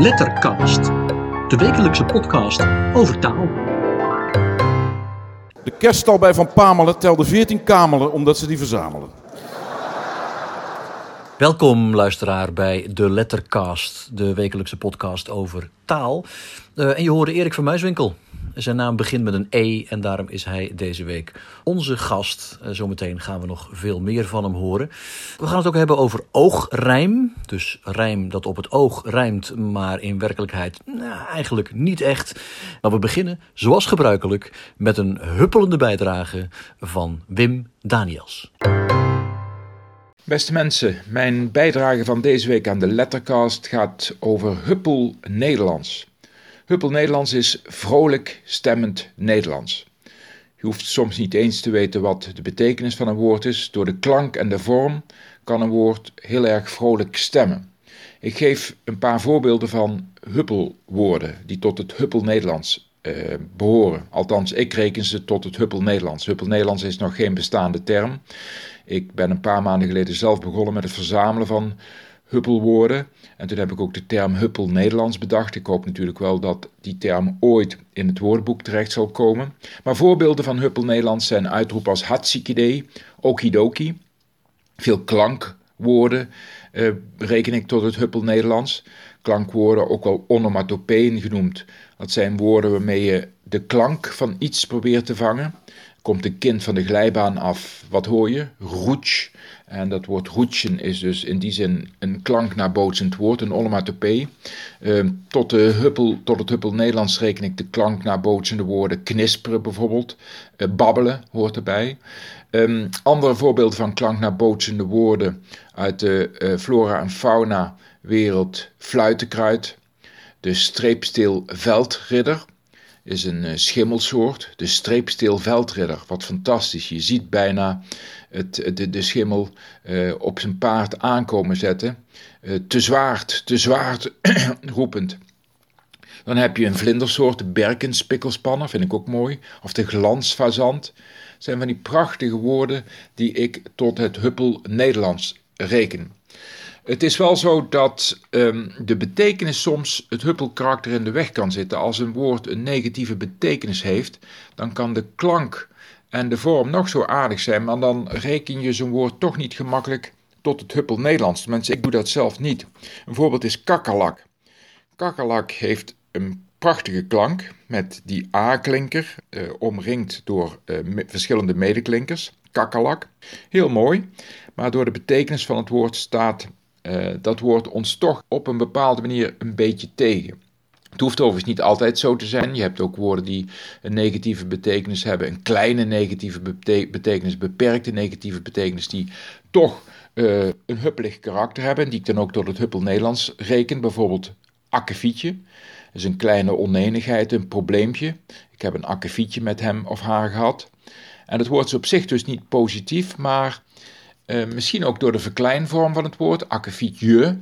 Lettercast, de wekelijkse podcast over taal. De kerststal bij Van Pamelen telde 14 kamelen omdat ze die verzamelen. Welkom luisteraar bij de Lettercast, de wekelijkse podcast over taal. Uh, en je hoorde Erik van Muiswinkel. Zijn naam begint met een E en daarom is hij deze week onze gast. Uh, zometeen gaan we nog veel meer van hem horen. We gaan het ook hebben over oogrijm. Dus rijm dat op het oog rijmt, maar in werkelijkheid nou, eigenlijk niet echt. Maar we beginnen, zoals gebruikelijk, met een huppelende bijdrage van Wim Daniels. Beste mensen, mijn bijdrage van deze week aan de Lettercast gaat over Huppel Nederlands. Huppel Nederlands is vrolijk stemmend Nederlands. Je hoeft soms niet eens te weten wat de betekenis van een woord is. Door de klank en de vorm kan een woord heel erg vrolijk stemmen. Ik geef een paar voorbeelden van huppelwoorden die tot het Huppel Nederlands eh, behoren. Althans, ik reken ze tot het Huppel Nederlands. Huppel Nederlands is nog geen bestaande term. Ik ben een paar maanden geleden zelf begonnen met het verzamelen van huppelwoorden. En toen heb ik ook de term huppel Nederlands bedacht. Ik hoop natuurlijk wel dat die term ooit in het woordenboek terecht zal komen. Maar voorbeelden van huppel Nederlands zijn uitroepen als hatsikide, okidoki. Veel klankwoorden uh, reken ik tot het huppel Nederlands. Klankwoorden, ook wel onomatopeeën genoemd. Dat zijn woorden waarmee je de klank van iets probeert te vangen komt een kind van de glijbaan af. Wat hoor je? Roets. En dat woord roetsen is dus in die zin een klanknabootsend woord, een onomatopee. Uh, tot, de huppel, tot het huppel Nederlands reken ik de klanknabootsende woorden knisperen bijvoorbeeld. Uh, babbelen hoort erbij. Um, andere voorbeelden van klanknabootsende woorden uit de uh, flora en fauna wereld. Fluitenkruid, de streepstil veldridder is een uh, schimmelsoort, de streepstil-veldridder. Wat fantastisch. Je ziet bijna het, de, schimmel uh, op zijn paard aankomen zetten. Uh, te zwaard, te zwaard roepend. Dan heb je een vlindersoort, de berkenspikkelspanner, vind ik ook mooi. Of de glansfazant. zijn van die prachtige woorden die ik tot het huppel Nederlands reken. Het is wel zo dat um, de betekenis soms het huppelkarakter in de weg kan zitten. Als een woord een negatieve betekenis heeft, dan kan de klank en de vorm nog zo aardig zijn, maar dan reken je zo'n woord toch niet gemakkelijk tot het huppel Nederlands. Mensen, ik doe dat zelf niet. Een voorbeeld is kakkerlak. Kakkerlak heeft een prachtige klank met die A-klinker, eh, omringd door eh, verschillende medeklinkers. Kakkerlak. Heel mooi, maar door de betekenis van het woord staat uh, dat woord ons toch op een bepaalde manier een beetje tegen. Het hoeft overigens niet altijd zo te zijn. Je hebt ook woorden die een negatieve betekenis hebben, een kleine negatieve betekenis, beperkte negatieve betekenis, die toch uh, een huppelig karakter hebben, die ik dan ook tot het huppel Nederlands reken. Bijvoorbeeld akkefietje. Dat is een kleine onenigheid, een probleempje. Ik heb een akkefietje met hem of haar gehad. En het woord is op zich dus niet positief, maar uh, misschien ook door de verkleinvorm van het woord, akkefietje.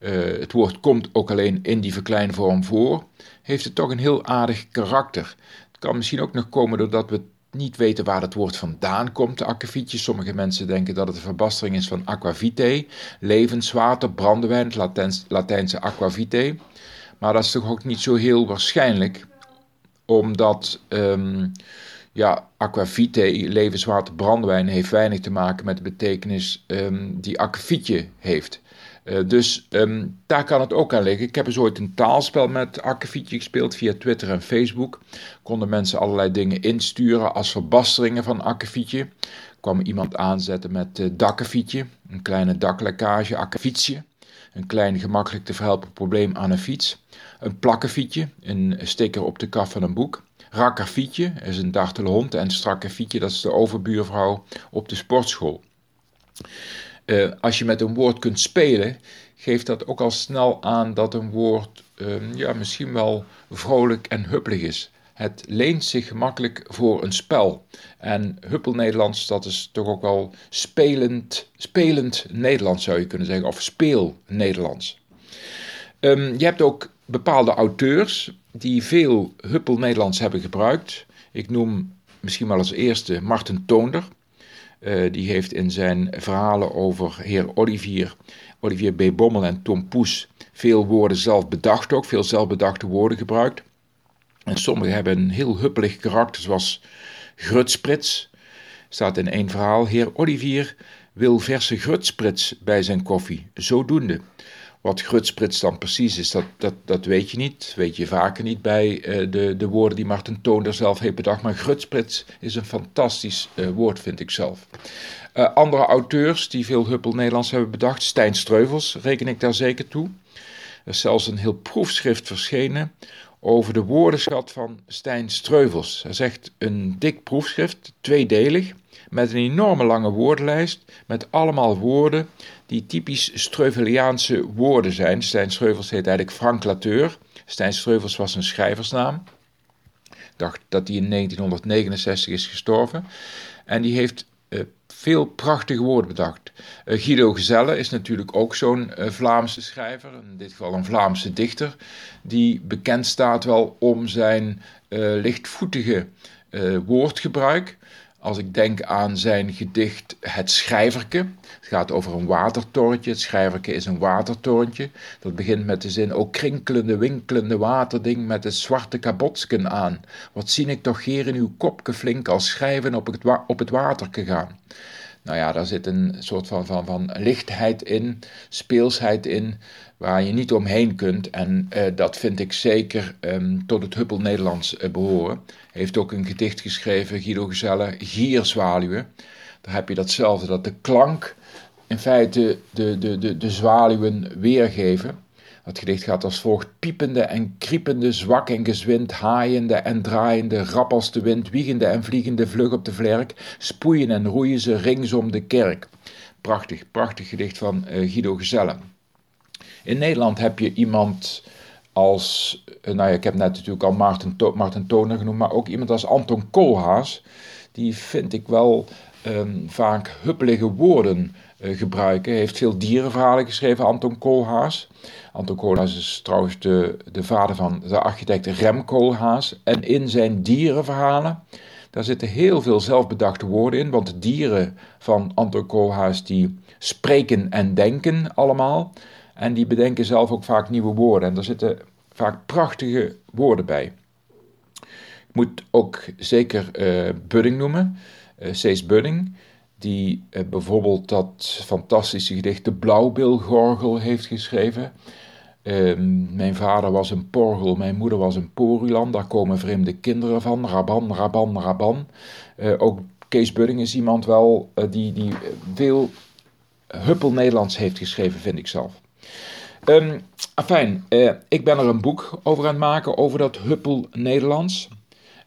Uh, het woord komt ook alleen in die verkleinvorm voor. Heeft het toch een heel aardig karakter. Het kan misschien ook nog komen doordat we niet weten waar het woord vandaan komt, de akkefietje. Sommige mensen denken dat het een verbastering is van aquavitae, levenswater, brandewijn, het Latijns, Latijnse aquavitae. Maar dat is toch ook niet zo heel waarschijnlijk, omdat um, ja, aquavitae, levenswater, brandewijn, heeft weinig te maken met de betekenis um, die akkefietje heeft. Uh, dus um, daar kan het ook aan liggen. Ik heb eens ooit een taalspel met akkefietje gespeeld via Twitter en Facebook. Konden mensen allerlei dingen insturen als verbasteringen van akkefietje. Kwam iemand aanzetten met uh, dakkefietje, een kleine daklekkage, akkefietje. Een klein gemakkelijk te verhelpen probleem aan een fiets. Een plakkefietje, een sticker op de kaf van een boek. Rakkerfietje is een dartele hond en Strakkefietje, dat is de overbuurvrouw op de sportschool. Uh, als je met een woord kunt spelen, geeft dat ook al snel aan dat een woord uh, ja, misschien wel vrolijk en huppelig is. Het leent zich gemakkelijk voor een spel. En huppel-Nederlands, dat is toch ook wel spelend, spelend Nederlands zou je kunnen zeggen, of speel-Nederlands. Um, je hebt ook bepaalde auteurs die veel huppel Nederlands hebben gebruikt. Ik noem misschien wel als eerste Marten Toonder. Uh, die heeft in zijn verhalen over heer Olivier, Olivier B. Bommel en Tom Poes veel woorden zelf bedacht ook, veel zelfbedachte woorden gebruikt. En sommige hebben een heel huppelig karakter, zoals Grutsprits. Staat in één verhaal, heer Olivier wil verse grutsprits bij zijn koffie, zodoende. Wat grutsprits dan precies is, dat, dat, dat weet je niet. weet je vaker niet bij uh, de, de woorden die Martin Toonder zelf heeft bedacht. Maar grutsprits is een fantastisch uh, woord, vind ik zelf. Uh, andere auteurs die veel Huppel Nederlands hebben bedacht. Stijn Streuvels reken ik daar zeker toe. Er is zelfs een heel proefschrift verschenen over de woordenschat van Stijn Streuvels. Hij zegt een dik proefschrift, tweedelig, met een enorme lange woordenlijst, met allemaal woorden die typisch Streuveliaanse woorden zijn. Stijn Streuvels heet eigenlijk Frank Lateur. Stijn Streuvels was een schrijversnaam. Ik dacht dat hij in 1969 is gestorven. En die heeft uh, veel prachtige woorden bedacht. Uh, Guido Gezelle is natuurlijk ook zo'n uh, Vlaamse schrijver, in dit geval een Vlaamse dichter, die bekend staat wel om zijn lichtvoetige woordgebruik. Als ik denk aan zijn gedicht Het Schrijverke. Het gaat over een watertorentje. Het Schrijverke is een watertorentje. Dat begint met de zin: O krinkelende, winkelende waterding met het zwarte kabotsken aan. Wat zie ik toch hier in uw kopje flink als schrijven op het, op het gaan. Nou ja, daar zit een soort van, van, van lichtheid in, speelsheid in, waar je niet omheen kunt. En uh, dat vind ik zeker um, tot het Huppel Nederlands uh, behoren. Heeft ook een gedicht geschreven, Guido Gezelle, Gierzwaluwen. Daar heb je datzelfde, dat de klank in feite de, de, de, de zwaluwen weergeven. Het gedicht gaat als volgt: piepende en kriepende, zwak en gezwind, haaiende en draaiende, rap als de wind, wiegende en vliegende, vlug op de vlerk, spoeien en roeien ze rings om de kerk. Prachtig, prachtig gedicht van uh, Guido Gezelle. In Nederland heb je iemand als, uh, nou ja, ik heb net natuurlijk al Maarten, to Maarten Toner genoemd, maar ook iemand als Anton Koolhaas. Die vind ik wel um, vaak huppelige woorden uh, gebruiken. Hij heeft veel dierenverhalen geschreven, Anton Koolhaas. Anton Koolhaas is trouwens de, de vader van de architect Rem Koolhaas. En in zijn dierenverhalen, daar zitten heel veel zelfbedachte woorden in. Want de dieren van Anton Koolhaas die spreken en denken allemaal. En die bedenken zelf ook vaak nieuwe woorden. En daar zitten vaak prachtige woorden bij. Ik moet ook zeker uh, Budding noemen. Uh, Cees Budding die uh, bijvoorbeeld dat fantastische gedicht De Blauwbilgorgel heeft geschreven. Ehm, mijn vader was een porgel, mijn moeder was een porulan. Daar komen vreemde kinderen van. Raban, raban, raban. Uh, ook Kees Budding is iemand wel die, die veel huppel Nederlands heeft geschreven, vind ik zelf. Um, ik ben er een boek over aan het maken over dat huppel Nederlands.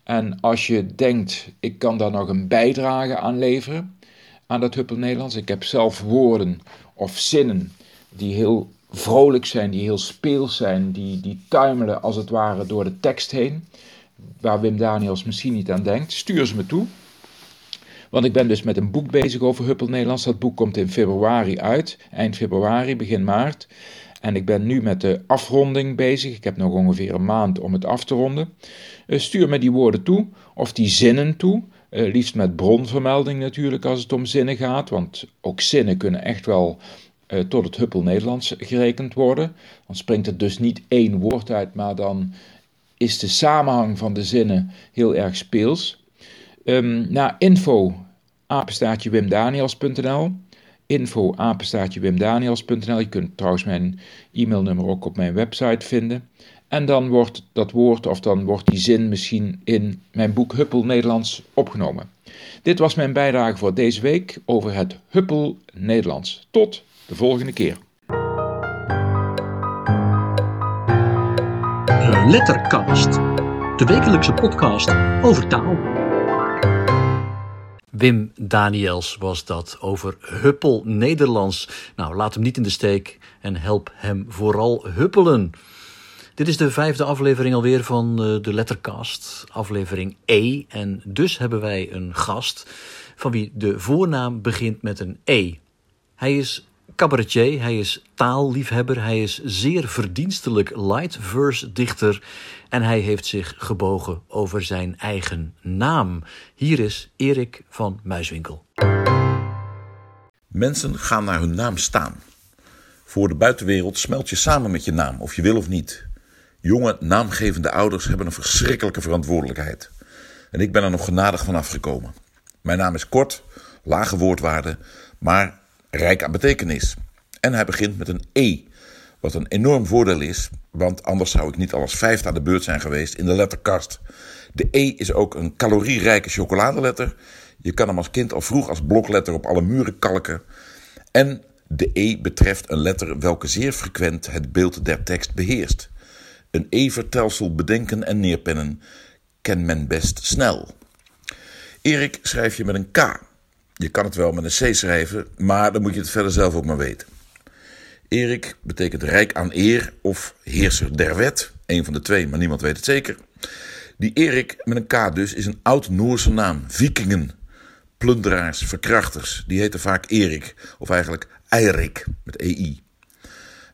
En als je denkt, ik kan daar nog een bijdrage aan leveren, aan dat huppel Nederlands. Ik heb zelf woorden of zinnen die heel vrolijk zijn, die heel speels zijn, die, die tuimelen als het ware door de tekst heen, waar Wim Daniels misschien niet aan denkt, stuur ze me toe. Want ik ben dus met een boek bezig over Huppel Nederlands. Dat boek komt in februari uit, eind februari, begin maart. En ik ben nu met de afronding bezig. Ik heb nog ongeveer een maand om het af te ronden. Uh, stuur me die woorden toe, of die zinnen toe. Uh, liefst met bronvermelding natuurlijk als het om zinnen gaat. Want ook zinnen kunnen echt wel uh, tot het Huppel Nederlands gerekend worden. Dan springt er dus niet één woord uit, maar dan is de samenhang van de zinnen heel erg speels. Um, naar info info wimdaniels.nl Je kunt trouwens mijn e-mailnummer ook op mijn website vinden. En dan wordt dat woord of dan wordt die zin misschien in mijn boek Huppel Nederlands opgenomen. Dit was mijn bijdrage voor deze week over het Huppel Nederlands. Tot de volgende keer. Lettercast, de wekelijkse podcast over taal. Wim Daniels was dat over Huppel Nederlands. Nou, laat hem niet in de steek en help hem vooral huppelen. Dit is de vijfde aflevering alweer van eh, de Lettercast, aflevering E. En dus hebben wij een gast van wie de voornaam begint met een E. Hij is cabaretier, hij is taalliefhebber, hij is zeer verdienstelijk light verse dichter en hij heeft zich gebogen over zijn eigen naam. Hier is Erik van Muiswinkel. Mensen gaan naar hun naam staan. Voor de buitenwereld smelt je samen met je naam, of je wil of niet. Jonge, naamgevende ouders hebben een verschrikkelijke verantwoordelijkheid. En ik ben er nog genadig van afgekomen. Mijn naam is kort, lage woordwaarde, maar rijk aan betekenis. En hij begint met een E, wat een enorm voordeel is, want anders zou ik niet al als vijfde aan de beurt zijn geweest in de letterkast. De E is ook een calorierijke chocoladeletter. Je kan hem als kind al vroeg als blokletter op alle muren kalken. En de E betreft een letter welke zeer frequent het beeld der tekst beheerst. Een E-vertelsel bedenken en neerpennen ken men best snel. Erik schrijf je met een K. Je kan het wel met een C schrijven, maar dan moet je het verder zelf ook maar weten. Erik betekent rijk aan eer of heerser der wet. Een van de twee, maar niemand weet het zeker. Die Erik met een K dus is een oud-Noorse naam. Vikingen, plunderaars, verkrachters. Die heten vaak Erik, of eigenlijk Eirik met EI.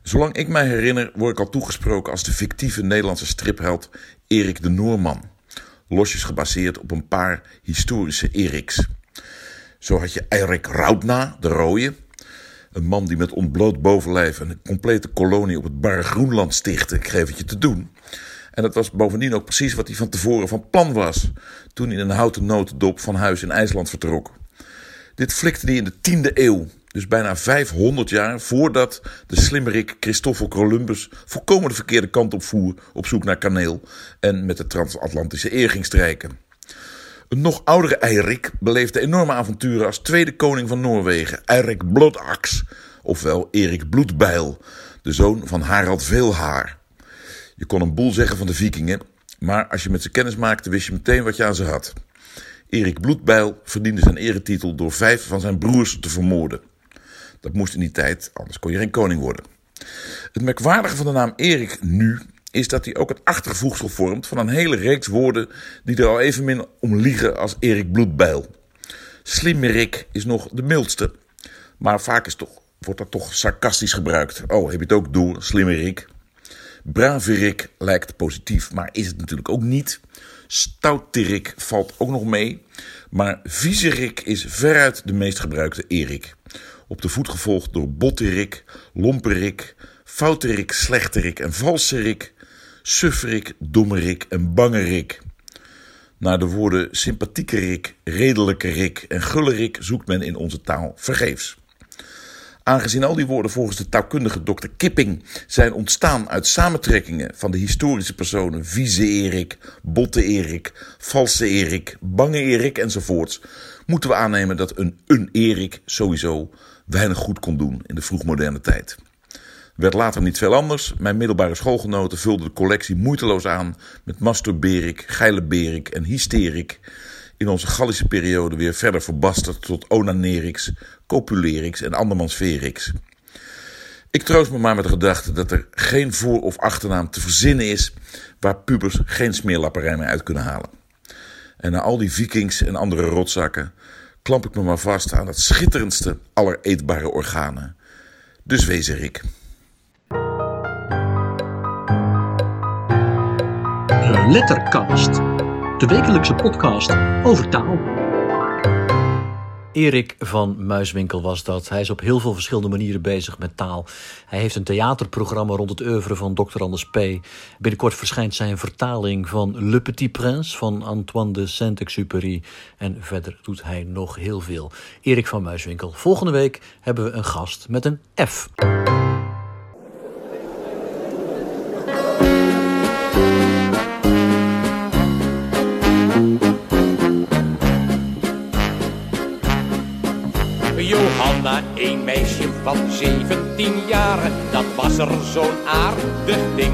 Zolang ik mij herinner word ik al toegesproken als de fictieve Nederlandse stripheld Erik de Noorman. Losjes gebaseerd op een paar historische Eriks. Zo had je Eirik Routna, de rode. Een man die met ontbloot bovenlijf een complete kolonie op het barre Groenland stichtte. Ik geef het je te doen. En dat was bovendien ook precies wat hij van tevoren van plan was. Toen hij in een houten notendop van huis in IJsland vertrok. Dit flikte hij in de tiende eeuw. Dus bijna 500 jaar voordat de slimmerik Christoffel Columbus volkomen de verkeerde kant op voer op zoek naar kaneel en met de transatlantische eer ging strijken. Een nog oudere Eirik beleefde enorme avonturen als tweede koning van Noorwegen, Eirik Blodax, ofwel Erik Bloedbijl, de zoon van Harald Veelhaar. Je kon een boel zeggen van de vikingen, maar als je met ze kennis maakte wist je meteen wat je aan ze had. Erik Bloedbijl verdiende zijn eretitel door vijf van zijn broers te vermoorden. Dat moest in die tijd, anders kon je geen koning worden. Het merkwaardige van de naam Erik nu is dat hij ook het achtervoegsel vormt van een hele reeks woorden die er al evenmin om liegen als Erik Bloedbijl. Slimmerik is nog de mildste, maar vaak is toch, wordt dat toch sarcastisch gebruikt. Oh, heb je het ook door, slimmerik? Braverik lijkt positief, maar is het natuurlijk ook niet. Stouterik valt ook nog mee, maar viezerik is veruit de meest gebruikte Erik. Op de voet gevolgd door botterik, lomperik, fouterik, slechterik en valserik, sufferik, dommerik en bangerik. Naar de woorden sympathiekerik, redelijkerik en gullerik zoekt men in onze taal vergeefs. Aangezien al die woorden volgens de taalkundige dokter Kipping zijn ontstaan uit samentrekkingen van de historische personen Vieze Erik, Botte Erik, Valse Erik, Bange Erik enzovoorts, moeten we aannemen dat een een Erik sowieso weinig goed kon doen in de vroegmoderne tijd. Werd later niet veel anders. Mijn middelbare schoolgenoten vulden de collectie moeiteloos aan met masturberik, geileberik en hysterik. In onze Gallische periode weer verder verbasterd tot onanerix, copulerix en andermansverix. Ik troost me maar met de gedachte dat er geen voor- of achternaam te verzinnen is waar pubers geen smeerlapperij mee uit kunnen halen. En na al die vikings en andere rotzakken klamp ik me maar vast aan het schitterendste aller eetbare organen. Dus wees. De Lettercast, de wekelijkse podcast over taal. Erik van Muiswinkel was dat. Hij is op heel veel verschillende manieren bezig met taal. Hij heeft een theaterprogramma rond het oeuvre van Dr. Anders P. Binnenkort verschijnt zijn vertaling van Le Petit Prince van Antoine de Saint-Exupéry. En verder doet hij nog heel veel. Erik van Muiswinkel. Volgende week hebben we een gast met een F. 17 jaar, dat was er zo'n aardig ding.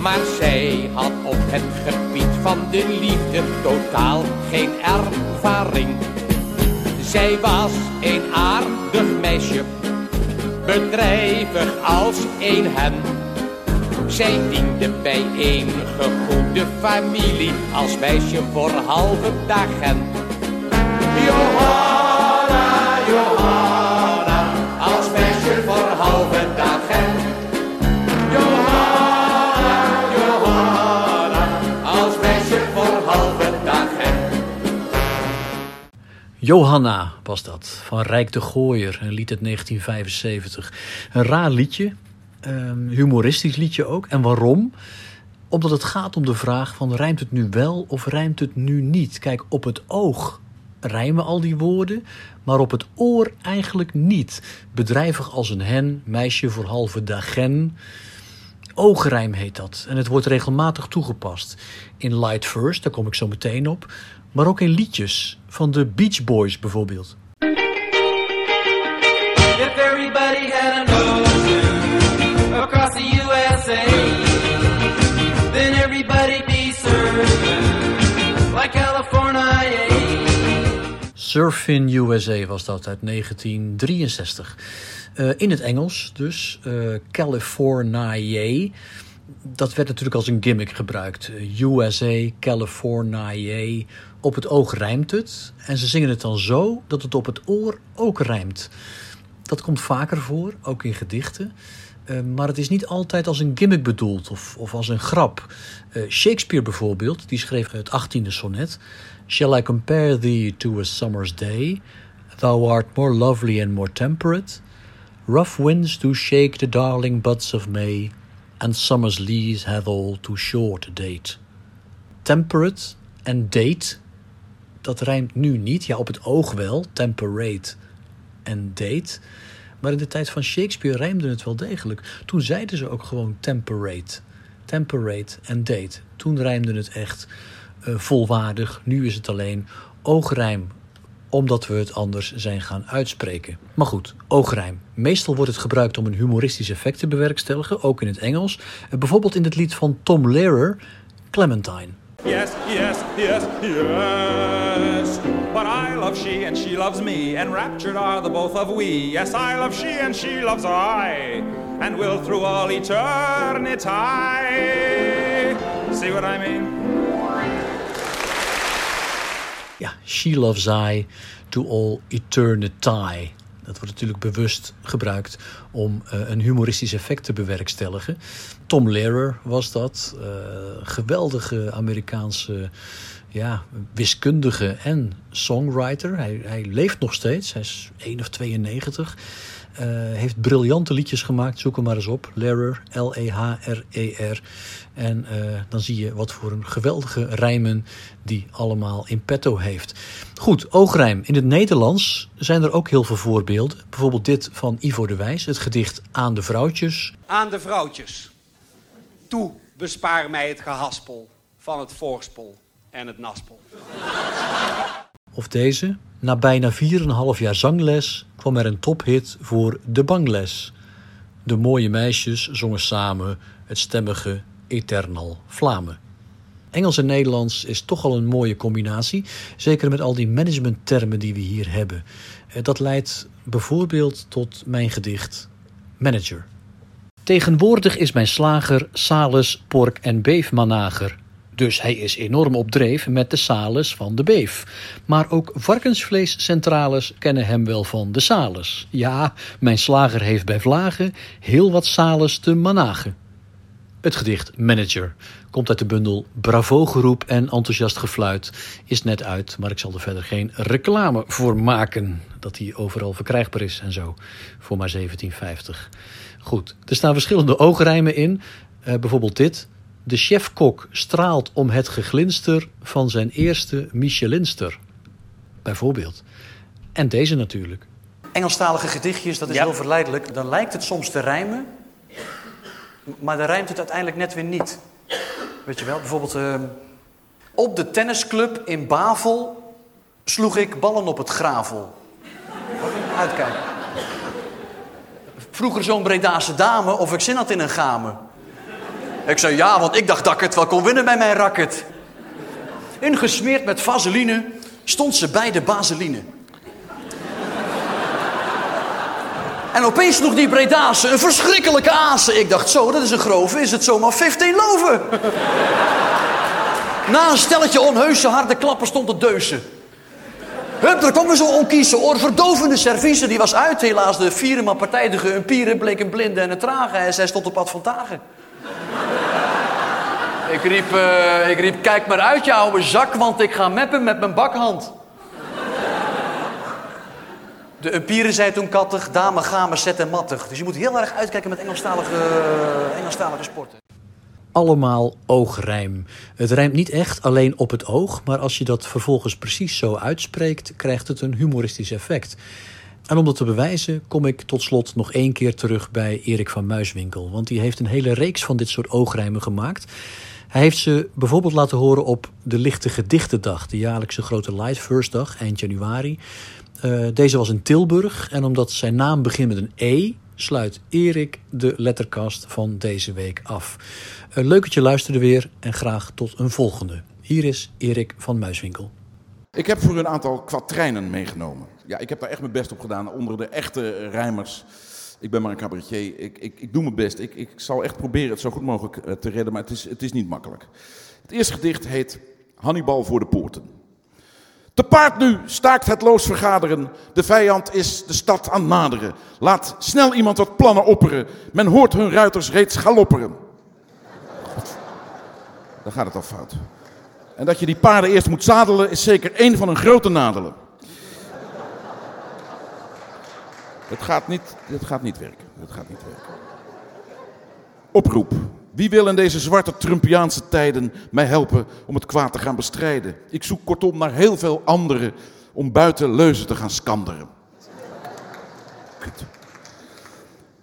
Maar zij had op het gebied van de liefde totaal geen ervaring. Zij was een aardig meisje, bedrijvig als een hen. Zij diende bij een goede familie als meisje voor halve dagen. Johanna, Johanna, Johanna, was dat, van Rijk de Gooier, een lied uit 1975. Een raar liedje, um, humoristisch liedje ook. En waarom? Omdat het gaat om de vraag van rijmt het nu wel of rijmt het nu niet? Kijk, op het oog rijmen al die woorden, maar op het oor eigenlijk niet. Bedrijvig als een hen, meisje voor halve dagen. Oogrijm heet dat en het wordt regelmatig toegepast. In Light First, daar kom ik zo meteen op, maar ook in liedjes van de Beach Boys bijvoorbeeld. Surfing USA was dat uit 1963. Uh, in het Engels dus, uh, California. Dat werd natuurlijk als een gimmick gebruikt. Uh, USA, California. Op het oog rijmt het. En ze zingen het dan zo dat het op het oor ook rijmt. Dat komt vaker voor, ook in gedichten. Uh, maar het is niet altijd als een gimmick bedoeld of, of als een grap. Uh, Shakespeare bijvoorbeeld, die schreef het 18e sonnet. Shall I compare thee to a summer's day? Thou art more lovely and more temperate. Rough winds do shake the darling buds of May, and summer's leaves have all too short a date. Temperate en date, dat rijmt nu niet. Ja, op het oog wel, temperate en date. Maar in de tijd van Shakespeare rijmde het wel degelijk. Toen zeiden ze ook gewoon temperate. Temperate en date. Toen rijmde het echt uh, volwaardig. Nu is het alleen oogrijm omdat we het anders zijn gaan uitspreken. Maar goed, oogrijm. Meestal wordt het gebruikt om een humoristisch effect te bewerkstelligen, ook in het Engels. Uh, bijvoorbeeld in het lied van Tom Lehrer, Clementine. Yes, yes, yes, yes. Love she and she loves me, and raptured are the both of we. Yes, I love she and she loves I, and will through all eternity. See what I mean? Ja, she loves I to all eternity. Dat wordt natuurlijk bewust gebruikt om uh, een humoristisch effect te bewerkstelligen. Tom Lehrer was dat. Uh, geweldige Amerikaanse ja, wiskundige en songwriter. Hij, hij leeft nog steeds. Hij is 1 of 92. Uh, heeft briljante liedjes gemaakt. Zoek hem maar eens op. Lehrer, L-E-H-R-E-R. En uh, dan zie je wat voor een geweldige rijmen die allemaal in petto heeft. Goed, oogrijm. In het Nederlands zijn er ook heel veel voorbeelden. Bijvoorbeeld dit van Ivo de Wijs, het gedicht Aan de vrouwtjes. Aan de vrouwtjes. Toe bespaar mij het gehaspel van het voorspel en het naspel. Of deze. Na bijna 4,5 jaar zangles kwam er een tophit voor De Bangles. De mooie meisjes zongen samen het stemmige Eternal Vlamen. Engels en Nederlands is toch al een mooie combinatie. Zeker met al die managementtermen die we hier hebben. Eh, dat leidt bijvoorbeeld tot mijn gedicht Manager. Tegenwoordig is mijn slager Salus pork- en beefmanager. Dus hij is enorm op dreef met de Salus van de beef. Maar ook varkensvleescentrales kennen hem wel van de Salus. Ja, mijn slager heeft bij Vlagen heel wat Salus te managen. Het gedicht Manager komt uit de bundel Bravo geroep en enthousiast gefluit. Is net uit, maar ik zal er verder geen reclame voor maken. Dat die overal verkrijgbaar is en zo. Voor maar 17,50. Goed, er staan verschillende oogrijmen in. Uh, bijvoorbeeld dit. De chefkok straalt om het geglinster van zijn eerste Michelinster. Bijvoorbeeld. En deze natuurlijk. Engelstalige gedichtjes, dat is ja. heel verleidelijk. Dan lijkt het soms te rijmen, maar dan rijmt het uiteindelijk net weer niet. Weet je wel, bijvoorbeeld... Uh, op de tennisclub in Bavel sloeg ik ballen op het gravel. Uitkijken. Vroeger zo'n Bredaanse dame of ik zin had in een game. Ik zei ja, want ik dacht dat ik het wel kon winnen bij mijn racket. Ingesmeerd met vaseline stond ze bij de baseline. En opeens sloeg die Bredaanse een verschrikkelijke azen. Ik dacht zo, dat is een grove, is het zomaar 15 loven. Na een stelletje onheuse harde klappen stond het deusen. Hup, er kwam zo'n onkieze oor, verdovende service. Die was uit, helaas. De vierema partijdige een pieren bleek een blinde en een trage. En zij stond op pad van tagen. Ik, riep, uh, ik riep, kijk maar uit, je oude zak, want ik ga meppen met mijn bakhand. De umpieren zijn toen kattig, dame gamen zet en mattig. Dus je moet heel erg uitkijken met Engelstalige, Engelstalige sporten. allemaal oogrijm. Het rijmt niet echt alleen op het oog, maar als je dat vervolgens precies zo uitspreekt, krijgt het een humoristisch effect. En om dat te bewijzen, kom ik tot slot nog één keer terug bij Erik van Muiswinkel. Want die heeft een hele reeks van dit soort oogrijmen gemaakt. Hij heeft ze bijvoorbeeld laten horen op de Lichte Gedichtendag, de jaarlijkse grote Light dag, eind januari. Uh, deze was in Tilburg en omdat zijn naam begint met een E, sluit Erik de letterkast van deze week af. Uh, leuk dat je luisterde weer en graag tot een volgende. Hier is Erik van Muiswinkel. Ik heb voor een aantal kwatrijnen meegenomen. Ja, ik heb daar echt mijn best op gedaan onder de echte rijmers. Ik ben maar een cabaretier. Ik, ik, ik doe mijn best. Ik, ik zal echt proberen het zo goed mogelijk uh, te redden, maar het is, het is niet makkelijk. Het eerste gedicht heet Hannibal voor de poorten. Te paard nu, staakt het loos vergaderen. De vijand is de stad aan naderen. Laat snel iemand wat plannen opperen. Men hoort hun ruiters reeds galopperen. Dan gaat het al fout. En dat je die paarden eerst moet zadelen is zeker één van hun grote nadelen. Het gaat niet, het gaat niet werken. Het gaat niet werken. Oproep. Wie wil in deze zwarte Trumpiaanse tijden mij helpen om het kwaad te gaan bestrijden? Ik zoek kortom naar heel veel anderen om buiten leuzen te gaan skanderen.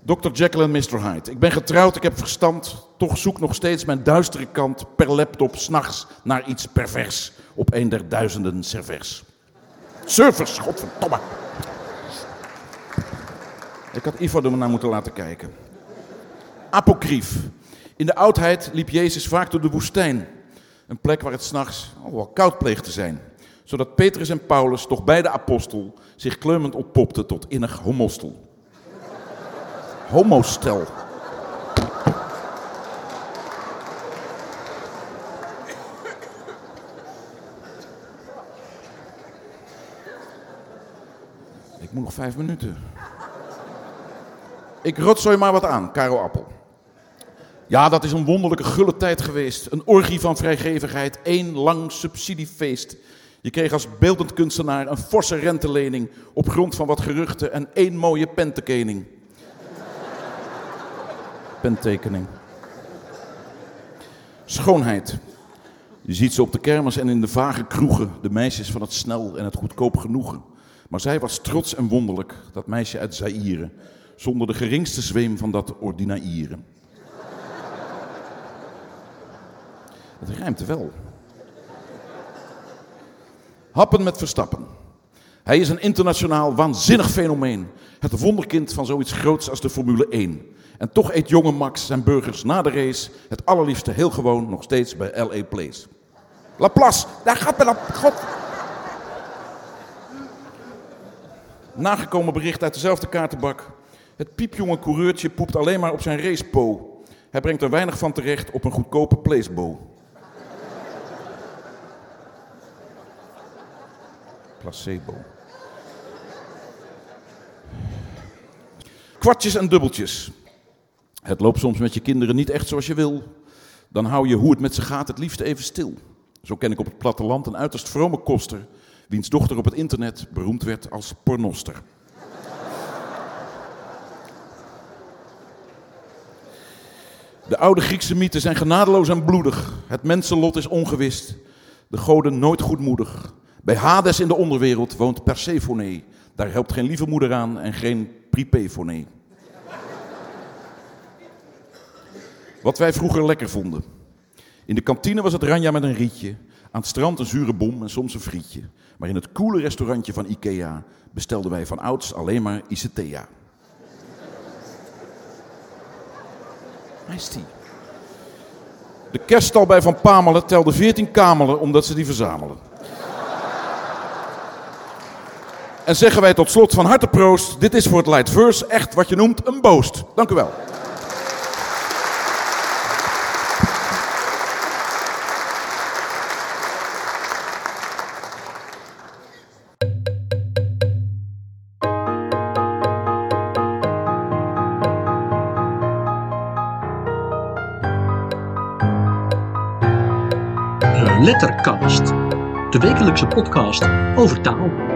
Dr. Jekyll en Mr. Hyde. Ik ben getrouwd, ik heb verstand, toch zoek nog steeds mijn duistere kant per laptop s'nachts naar iets pervers op een der duizenden servers. Surfers, godverdomme. Ik had Ivo er naar moeten laten kijken. Apokrief. In de oudheid liep Jezus vaak door de woestijn. Een plek waar het s'nachts al wel koud pleeg te zijn. Zodat Petrus en Paulus, toch beide apostel, zich kleumend oppopten tot innig homostel. Homostel. Ik moet nog vijf minuten. Ik rotzooi maar wat aan, Karel Appel. Ja, dat is een wonderlijke gulle tijd geweest. Een orgie van vrijgevigheid, één lang subsidiefeest. Je kreeg als beeldend kunstenaar een forse rentelening op grond van wat geruchten en één mooie pentekening. Pentekening. Schoonheid. Je ziet ze op de kermis en in de vage kroegen, de meisjes van het snel en het goedkoop genoegen. Maar zij was trots en wonderlijk, dat meisje uit Zaire, zonder de geringste zweem van dat ordinaïeren. Het rijmt wel. Happen met Verstappen. Hij is een internationaal waanzinnig fenomeen. Het wonderkind van zoiets groots als de Formule 1. En toch eet jonge Max zijn burgers na de race het allerliefste heel gewoon nog steeds bij LA Place. Laplace, daar gaat bij la... God. Nagekomen bericht uit dezelfde kaartenbak. Het piepjonge coureurtje poept alleen maar op zijn racepo. Hij brengt er weinig van terecht op een goedkope placebo. Placebo. Kwartjes en dubbeltjes. Het loopt soms met je kinderen niet echt zoals je wil. Dan hou je hoe het met ze gaat het liefst even stil. Zo ken ik op het platteland een uiterst vrome koster, wiens dochter op het internet beroemd werd als pornoster. De oude Griekse mythen zijn genadeloos en bloedig. Het mensenlot is ongewist. De goden nooit goedmoedig. Bij Hades in de onderwereld woont Persephone. Daar helpt geen lieve moeder aan en geen pripéfone. Wat wij vroeger lekker vonden. In de kantine was het ranja met een rietje. Aan het strand een zure bom en soms een frietje. Maar in het coole restaurantje van Ikea bestelden wij van ouds alleen maar Iced De kerststal bij Van Pamelen telde 14 kamelen omdat ze die verzamelen. En zeggen wij tot slot van harte proost. Dit is voor het Light Verse echt wat je noemt een boost. Dank u wel. Wekelijkse podcast over taal.